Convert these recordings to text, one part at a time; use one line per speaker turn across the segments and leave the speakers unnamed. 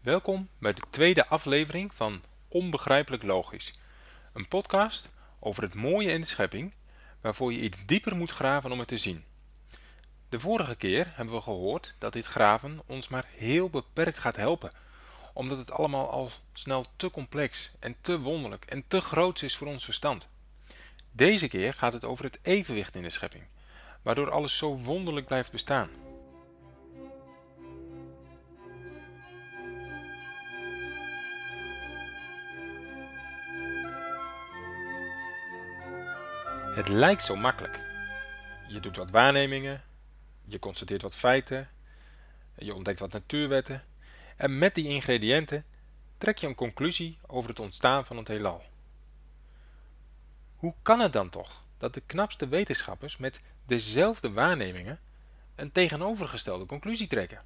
Welkom bij de tweede aflevering van Onbegrijpelijk Logisch. Een podcast over het mooie in de schepping, waarvoor je iets dieper moet graven om het te zien. De vorige keer hebben we gehoord dat dit graven ons maar heel beperkt gaat helpen, omdat het allemaal al snel te complex en te wonderlijk en te groot is voor ons verstand. Deze keer gaat het over het evenwicht in de schepping, waardoor alles zo wonderlijk blijft bestaan. Het lijkt zo makkelijk. Je doet wat waarnemingen, je constateert wat feiten, je ontdekt wat natuurwetten en met die ingrediënten trek je een conclusie over het ontstaan van het heelal. Hoe kan het dan toch dat de knapste wetenschappers met dezelfde waarnemingen een tegenovergestelde conclusie trekken?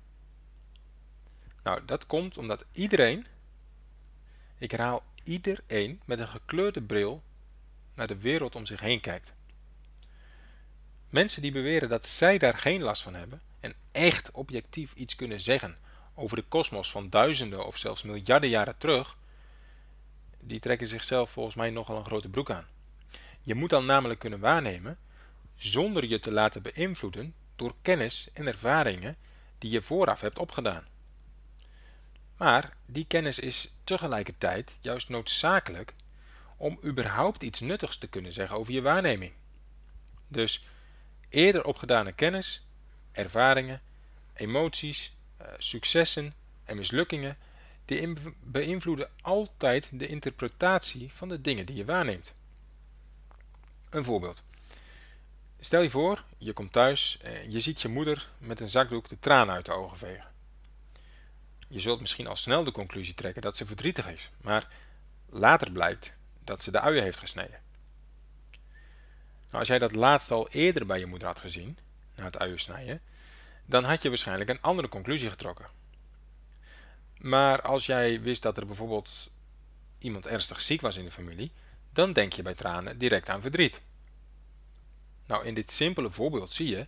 Nou, dat komt omdat iedereen, ik herhaal iedereen met een gekleurde bril naar de wereld om zich heen kijkt. Mensen die beweren dat zij daar geen last van hebben en echt objectief iets kunnen zeggen over de kosmos van duizenden of zelfs miljarden jaren terug, die trekken zichzelf volgens mij nogal een grote broek aan. Je moet dan namelijk kunnen waarnemen zonder je te laten beïnvloeden door kennis en ervaringen die je vooraf hebt opgedaan. Maar die kennis is tegelijkertijd juist noodzakelijk om überhaupt iets nuttigs te kunnen zeggen over je waarneming. Dus eerder opgedane kennis, ervaringen, emoties, eh, successen en mislukkingen, die beïnvloeden altijd de interpretatie van de dingen die je waarneemt. Een voorbeeld. Stel je voor, je komt thuis en je ziet je moeder met een zakdoek de tranen uit de ogen vegen. Je zult misschien al snel de conclusie trekken dat ze verdrietig is, maar later blijkt dat ze de uien heeft gesneden. Nou, als jij dat laatst al eerder bij je moeder had gezien, na het uien snijden, dan had je waarschijnlijk een andere conclusie getrokken. Maar als jij wist dat er bijvoorbeeld iemand ernstig ziek was in de familie, dan denk je bij tranen direct aan verdriet. Nou, in dit simpele voorbeeld zie je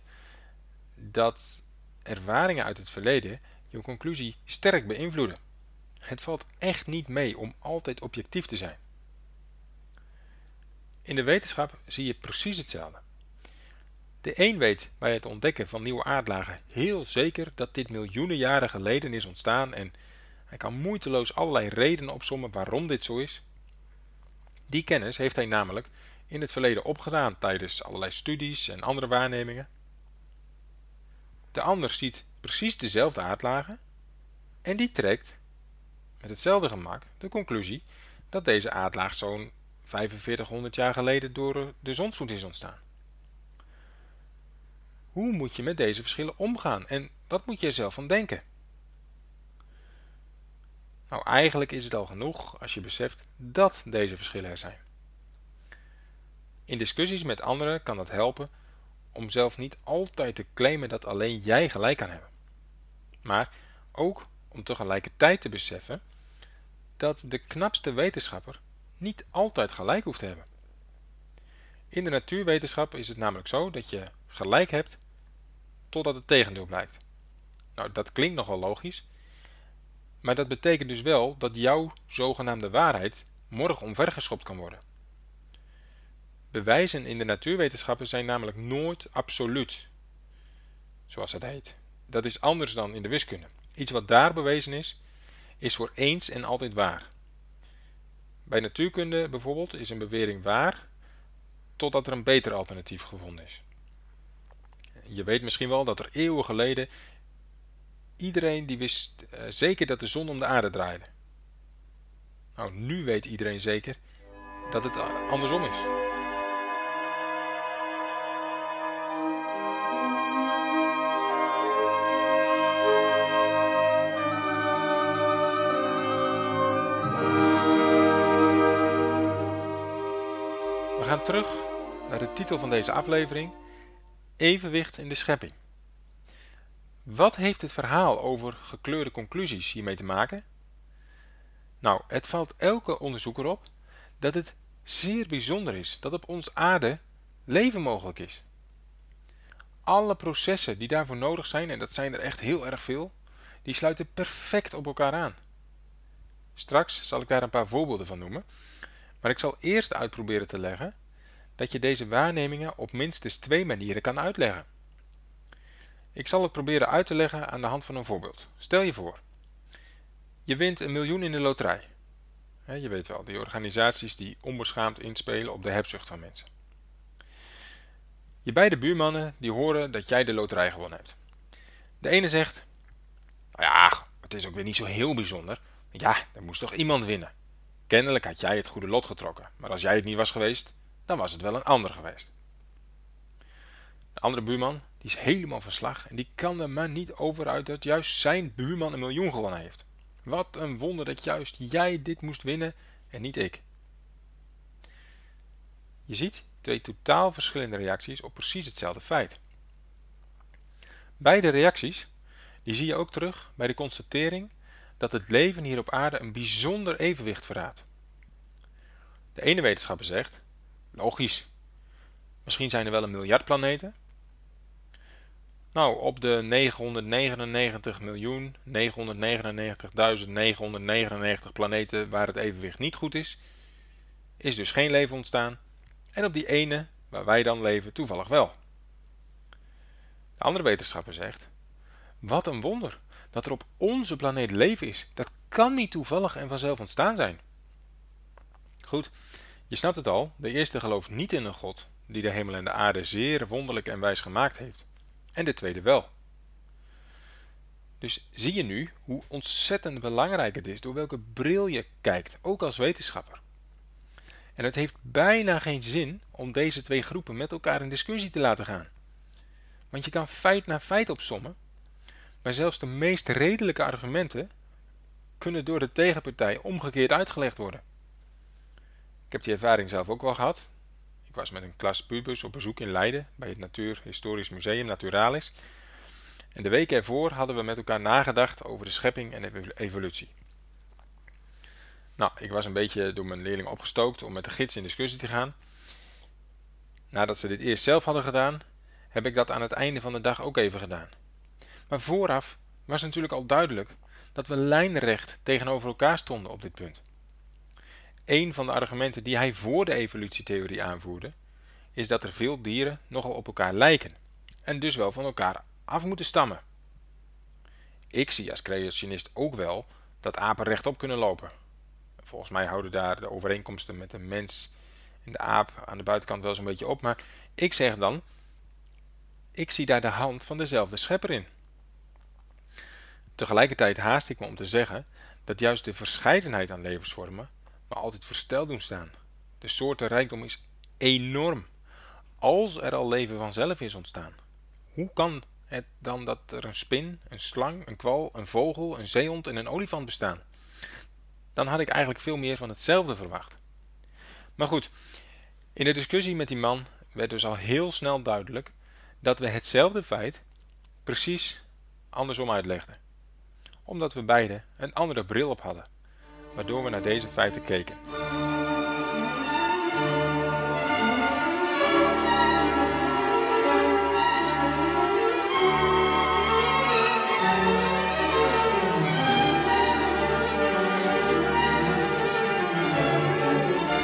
dat ervaringen uit het verleden je conclusie sterk beïnvloeden. Het valt echt niet mee om altijd objectief te zijn. In de wetenschap zie je precies hetzelfde. De een weet bij het ontdekken van nieuwe aardlagen heel zeker dat dit miljoenen jaren geleden is ontstaan en hij kan moeiteloos allerlei redenen opsommen waarom dit zo is. Die kennis heeft hij namelijk in het verleden opgedaan tijdens allerlei studies en andere waarnemingen. De ander ziet precies dezelfde aardlagen en die trekt met hetzelfde gemak de conclusie dat deze aardlaag zo'n 4500 jaar geleden door de zonsvloed is ontstaan. Hoe moet je met deze verschillen omgaan en wat moet je er zelf van denken? Nou, eigenlijk is het al genoeg als je beseft dat deze verschillen er zijn. In discussies met anderen kan dat helpen om zelf niet altijd te claimen dat alleen jij gelijk kan hebben. Maar ook om tegelijkertijd te beseffen dat de knapste wetenschapper niet altijd gelijk hoeft te hebben. In de natuurwetenschap is het namelijk zo dat je gelijk hebt totdat het tegendeel blijkt. Nou, dat klinkt nogal logisch, maar dat betekent dus wel dat jouw zogenaamde waarheid morgen omvergeschopt kan worden. Bewijzen in de natuurwetenschappen zijn namelijk nooit absoluut, zoals het heet. Dat is anders dan in de wiskunde. Iets wat daar bewezen is, is voor eens en altijd waar. Bij natuurkunde bijvoorbeeld is een bewering waar, totdat er een beter alternatief gevonden is. Je weet misschien wel dat er eeuwen geleden iedereen die wist uh, zeker dat de zon om de aarde draaide. Nou, nu weet iedereen zeker dat het andersom is. Terug naar de titel van deze aflevering, Evenwicht in de schepping. Wat heeft het verhaal over gekleurde conclusies hiermee te maken? Nou, het valt elke onderzoeker op dat het zeer bijzonder is dat op ons aarde leven mogelijk is. Alle processen die daarvoor nodig zijn, en dat zijn er echt heel erg veel, die sluiten perfect op elkaar aan. Straks zal ik daar een paar voorbeelden van noemen, maar ik zal eerst uitproberen te leggen dat je deze waarnemingen op minstens twee manieren kan uitleggen. Ik zal het proberen uit te leggen aan de hand van een voorbeeld. Stel je voor, je wint een miljoen in de loterij. Je weet wel, die organisaties die onbeschaamd inspelen op de hebzucht van mensen. Je beide buurmannen die horen dat jij de loterij gewonnen hebt. De ene zegt, nou ja, het is ook weer niet zo heel bijzonder. Ja, er moest toch iemand winnen. Kennelijk had jij het goede lot getrokken, maar als jij het niet was geweest, dan was het wel een ander geweest. De andere buurman die is helemaal van slag en die kan er maar niet over uit dat juist zijn buurman een miljoen gewonnen heeft. Wat een wonder dat juist jij dit moest winnen en niet ik. Je ziet twee totaal verschillende reacties op precies hetzelfde feit. Beide reacties die zie je ook terug bij de constatering dat het leven hier op aarde een bijzonder evenwicht verraadt. De ene wetenschapper zegt, logisch, misschien zijn er wel een miljard planeten, nou, op de 999.999.999 planeten waar het evenwicht niet goed is, is dus geen leven ontstaan. En op die ene, waar wij dan leven, toevallig wel. De andere wetenschapper zegt, wat een wonder dat er op onze planeet leven is. Dat kan niet toevallig en vanzelf ontstaan zijn. Goed, je snapt het al, de eerste gelooft niet in een God die de hemel en de aarde zeer wonderlijk en wijs gemaakt heeft en de tweede wel. Dus zie je nu hoe ontzettend belangrijk het is door welke bril je kijkt, ook als wetenschapper. En het heeft bijna geen zin om deze twee groepen met elkaar in discussie te laten gaan. Want je kan feit na feit opsommen, maar zelfs de meest redelijke argumenten kunnen door de tegenpartij omgekeerd uitgelegd worden. Ik heb die ervaring zelf ook wel gehad. Ik was met een klas pubers op bezoek in Leiden bij het Natuurhistorisch Museum Naturalis. En de week ervoor hadden we met elkaar nagedacht over de schepping en evolutie. Nou, ik was een beetje door mijn leerling opgestookt om met de gids in discussie te gaan. Nadat ze dit eerst zelf hadden gedaan, heb ik dat aan het einde van de dag ook even gedaan. Maar vooraf was natuurlijk al duidelijk dat we lijnrecht tegenover elkaar stonden op dit punt. Een van de argumenten die hij voor de evolutietheorie aanvoerde, is dat er veel dieren nogal op elkaar lijken en dus wel van elkaar af moeten stammen. Ik zie als creationist ook wel dat apen rechtop kunnen lopen. Volgens mij houden daar de overeenkomsten met de mens en de aap aan de buitenkant wel zo'n beetje op, maar ik zeg dan, ik zie daar de hand van dezelfde schepper in. Tegelijkertijd haast ik me om te zeggen dat juist de verscheidenheid aan levensvormen maar altijd versteld doen staan. De soortenrijkdom is enorm. Als er al leven vanzelf is ontstaan, hoe kan het dan dat er een spin, een slang, een kwal, een vogel, een zeehond en een olifant bestaan? Dan had ik eigenlijk veel meer van hetzelfde verwacht. Maar goed, in de discussie met die man werd dus al heel snel duidelijk dat we hetzelfde feit precies andersom uitlegden. Omdat we beide een andere bril op hadden waardoor we naar deze feiten keken.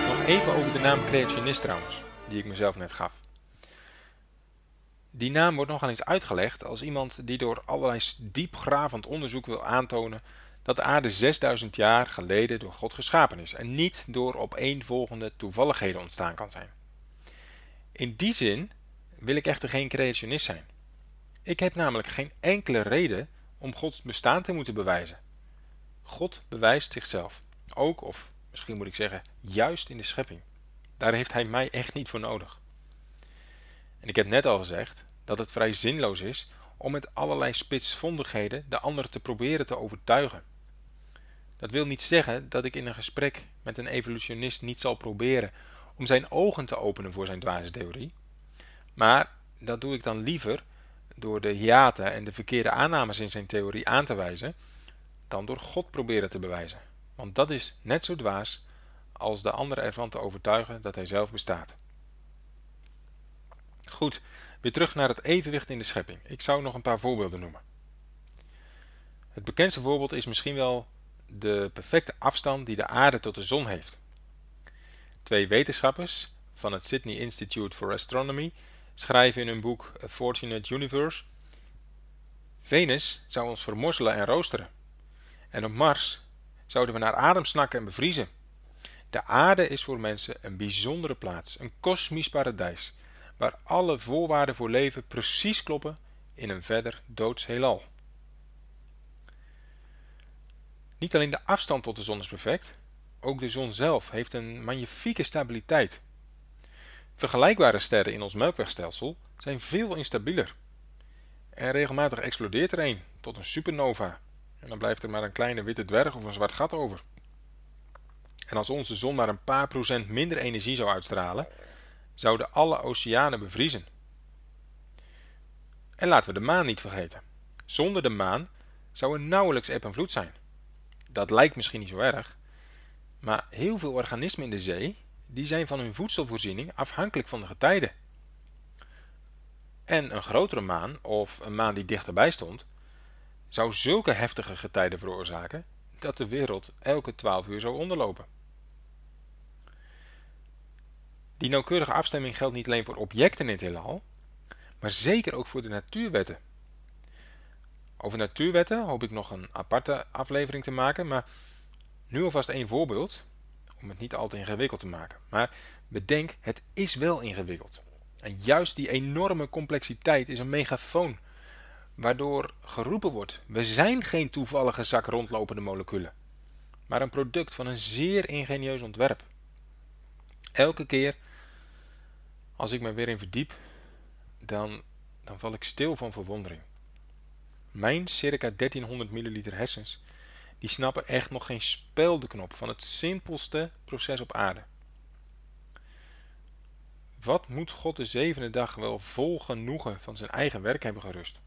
Nog even over de naam creationist trouwens, die ik mezelf net gaf. Die naam wordt nogal eens uitgelegd als iemand die door allerlei diepgravend onderzoek wil aantonen dat de aarde 6000 jaar geleden door God geschapen is en niet door opeenvolgende toevalligheden ontstaan kan zijn. In die zin wil ik echter geen creationist zijn. Ik heb namelijk geen enkele reden om Gods bestaan te moeten bewijzen. God bewijst zichzelf, ook of misschien moet ik zeggen juist in de schepping. Daar heeft hij mij echt niet voor nodig. En ik heb net al gezegd dat het vrij zinloos is om met allerlei spitsvondigheden de ander te proberen te overtuigen. Dat wil niet zeggen dat ik in een gesprek met een evolutionist niet zal proberen om zijn ogen te openen voor zijn dwaze theorie. Maar dat doe ik dan liever door de hiaten en de verkeerde aannames in zijn theorie aan te wijzen, dan door God proberen te bewijzen. Want dat is net zo dwaas als de anderen ervan te overtuigen dat hij zelf bestaat. Goed, weer terug naar het evenwicht in de schepping. Ik zou nog een paar voorbeelden noemen. Het bekendste voorbeeld is misschien wel de perfecte afstand die de aarde tot de zon heeft. Twee wetenschappers van het Sydney Institute for Astronomy schrijven in hun boek A Fortunate Universe Venus zou ons vermorzelen en roosteren. En op Mars zouden we naar adem snakken en bevriezen. De aarde is voor mensen een bijzondere plaats, een kosmisch paradijs, waar alle voorwaarden voor leven precies kloppen in een verder doods heelal. Niet alleen de afstand tot de zon is perfect, ook de zon zelf heeft een magnifieke stabiliteit. Vergelijkbare sterren in ons melkwegstelsel zijn veel instabieler. En regelmatig explodeert er een tot een supernova. En dan blijft er maar een kleine witte dwerg of een zwart gat over. En als onze zon maar een paar procent minder energie zou uitstralen, zouden alle oceanen bevriezen. En laten we de maan niet vergeten. Zonder de maan zou er nauwelijks eb en vloed zijn. Dat lijkt misschien niet zo erg, maar heel veel organismen in de zee die zijn van hun voedselvoorziening afhankelijk van de getijden. En een grotere maan, of een maan die dichterbij stond, zou zulke heftige getijden veroorzaken dat de wereld elke 12 uur zou onderlopen. Die nauwkeurige afstemming geldt niet alleen voor objecten in het heelal, maar zeker ook voor de natuurwetten. Over natuurwetten hoop ik nog een aparte aflevering te maken, maar nu alvast één voorbeeld, om het niet al te ingewikkeld te maken. Maar bedenk, het is wel ingewikkeld. En juist die enorme complexiteit is een megafoon, waardoor geroepen wordt, we zijn geen toevallige zak rondlopende moleculen, maar een product van een zeer ingenieus ontwerp. Elke keer als ik me weer in verdiep, dan, dan val ik stil van verwondering. Mijn circa 1300 milliliter hersens, die snappen echt nog geen speldenknop van het simpelste proces op aarde. Wat moet God de zevende dag wel vol genoegen van zijn eigen werk hebben gerust?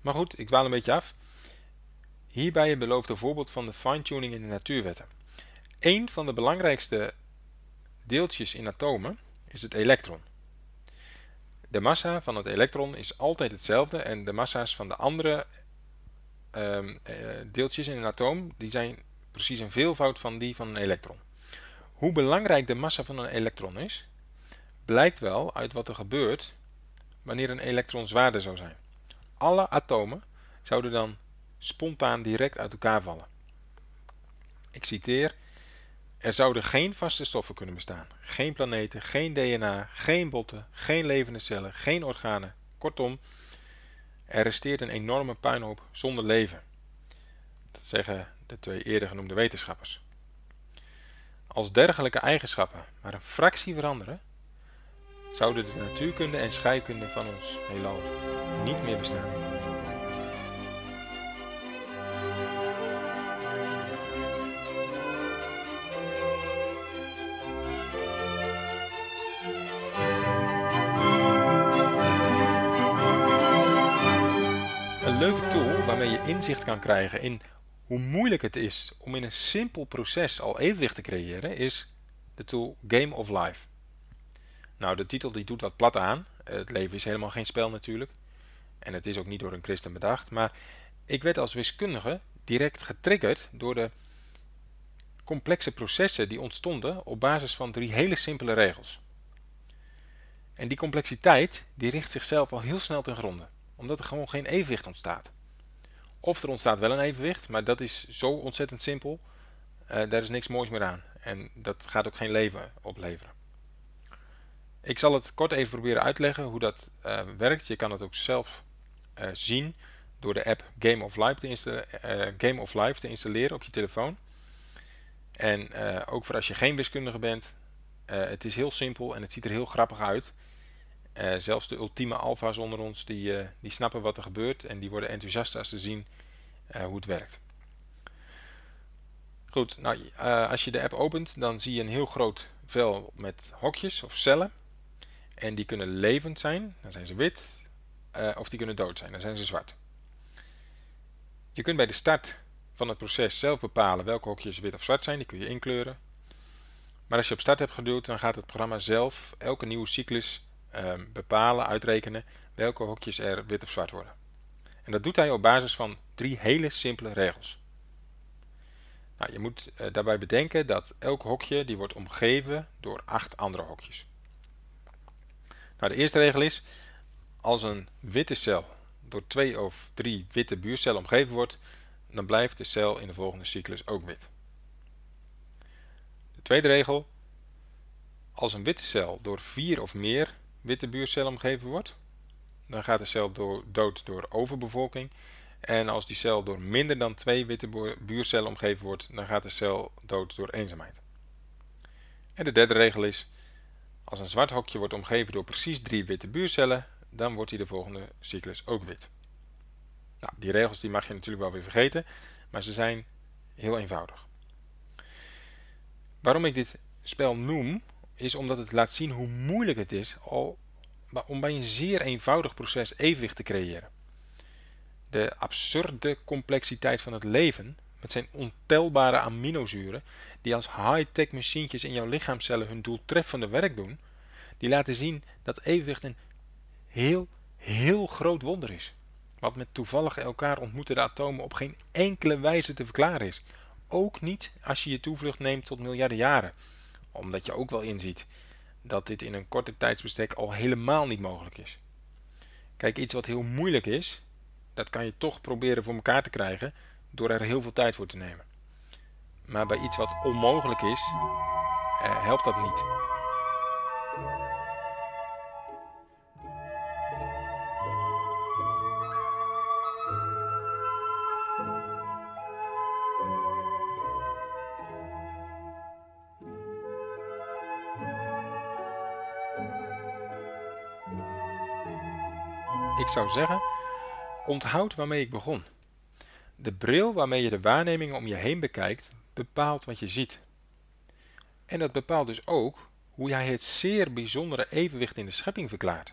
Maar goed, ik dwaal een beetje af. Hierbij een beloofde voorbeeld van de fine-tuning in de natuurwetten. Een van de belangrijkste deeltjes in atomen is het elektron. De massa van het elektron is altijd hetzelfde en de massa's van de andere ehm, eh, deeltjes in een atoom die zijn precies een veelvoud van die van een elektron. Hoe belangrijk de massa van een elektron is, blijkt wel uit wat er gebeurt wanneer een elektron zwaarder zou zijn. Alle atomen zouden dan spontaan direct uit elkaar vallen. Ik citeer er zouden geen vaste stoffen kunnen bestaan. Geen planeten, geen DNA, geen botten, geen levende cellen, geen organen. Kortom, er resteert een enorme puinhoop zonder leven. Dat zeggen de twee eerder genoemde wetenschappers. Als dergelijke eigenschappen maar een fractie veranderen, zouden de natuurkunde en scheikunde van ons heelal niet meer bestaan. Leuke tool waarmee je inzicht kan krijgen in hoe moeilijk het is om in een simpel proces al evenwicht te creëren, is de tool Game of Life. Nou, de titel die doet wat plat aan. Het leven is helemaal geen spel natuurlijk. En het is ook niet door een christen bedacht. Maar ik werd als wiskundige direct getriggerd door de complexe processen die ontstonden op basis van drie hele simpele regels. En die complexiteit die richt zichzelf al heel snel ten gronde omdat er gewoon geen evenwicht ontstaat. Of er ontstaat wel een evenwicht, maar dat is zo ontzettend simpel. Uh, daar is niks moois meer aan. En dat gaat ook geen leven opleveren. Ik zal het kort even proberen uitleggen hoe dat uh, werkt. Je kan het ook zelf uh, zien door de app Game of, Life te, Game of Life te installeren op je telefoon. En ook voor als je geen wiskundige bent. het is heel simpel en het ziet er heel grappig uit. Uh, zelfs de ultieme alfa's onder ons, die, uh, die snappen wat er gebeurt en die worden enthousiast als ze zien uh, hoe het werkt. Goed, nou, als je de app opent, dan zie je een heel groot vel met hokjes of cellen. En die kunnen levend zijn, dan zijn ze wit, of die kunnen dood zijn, dan zijn ze zwart. Je kunt bij de start van het proces zelf bepalen welke hokjes wit of zwart zijn, die kun je inkleuren. Maar als je op start hebt geduwd, dan gaat het programma zelf elke nieuwe cyclus Ehm, bepalen, uitrekenen welke hokjes er wit of zwart worden. En dat doet hij op basis van drie hele simpele regels. Nou, je moet uh, daarbij bedenken dat elk hokje die wordt omgeven door acht andere hokjes. Nou, de eerste regel is, als een witte cel door twee of drie witte buurcellen omgeven wordt, dan blijft de cel in de volgende cyclus ook wit. De tweede regel, als een witte cel door vier of meer witte buurcellen omgeven wordt, dan gaat de cel dood door overbevolking. En als die cel door minder dan twee witte buurcellen omgeven wordt, dan gaat de cel dood door eenzaamheid. En de derde regel is, als een zwart hokje wordt omgeven door precies drie witte buurcellen, dan wordt hij de volgende cyclus ook wit. Nou, die regels die mag je natuurlijk wel weer vergeten, maar ze zijn heel eenvoudig. Waarom ik dit spel noem, is omdat het laat zien hoe moeilijk het is om bij een zeer eenvoudig proces evenwicht te creëren. De absurde complexiteit van het leven, met zijn ontelbare aminozuren, die als high-tech machientjes in jouw lichaamcellen hun doeltreffende werk doen, die laten zien dat evenwicht een heel, heel groot wonder is. Wat met toevallig elkaar ontmoetende atomen op geen enkele wijze te verklaren is. Ook niet als je je toevlucht neemt tot miljarden jaren. Omdat je ook wel inziet dat dit in een korte tijdsbestek al helemaal niet mogelijk is. Kijk, iets wat heel moeilijk is, dat kan je toch proberen voor elkaar te krijgen door er heel veel tijd voor te nemen. Maar bij iets wat onmogelijk is, eh, helpt dat niet. Ik zou zeggen, onthoud waarmee ik begon. De bril waarmee je de waarnemingen om je heen bekijkt, bepaalt wat je ziet. En dat bepaalt dus ook hoe jij het zeer bijzondere evenwicht in de schepping verklaart.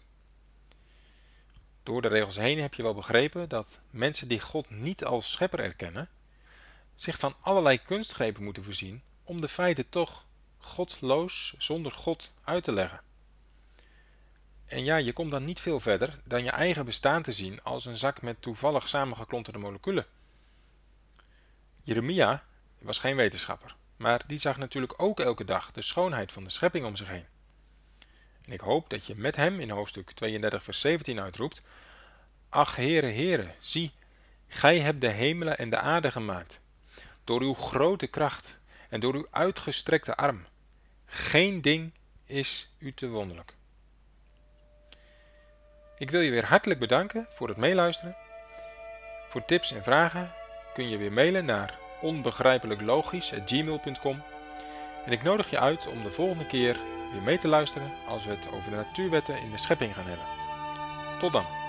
Door de regels heen heb je wel begrepen dat mensen die God niet als schepper erkennen, zich van allerlei kunstgrepen moeten voorzien om de feiten toch godloos zonder God uit te leggen. En ja, je komt dan niet veel verder dan je eigen bestaan te zien als een zak met toevallig samengeklonterde moleculen. Jeremia was geen wetenschapper, maar die zag natuurlijk ook elke dag de schoonheid van de schepping om zich heen. En ik hoop dat je met hem in hoofdstuk 32 vers 17 uitroept, Ach Heere, Heere, zie, gij hebt de hemelen en de aarde gemaakt, door uw grote kracht en door uw uitgestrekte arm. Geen ding is u te wonderlijk. Ik wil je weer hartelijk bedanken voor het meeluisteren. Voor tips en vragen kun je weer mailen naar onbegrijpelijklogisch.gmail.com En ik nodig je uit om de volgende keer weer mee te luisteren als we het over de natuurwetten in de schepping gaan hebben. Tot dan!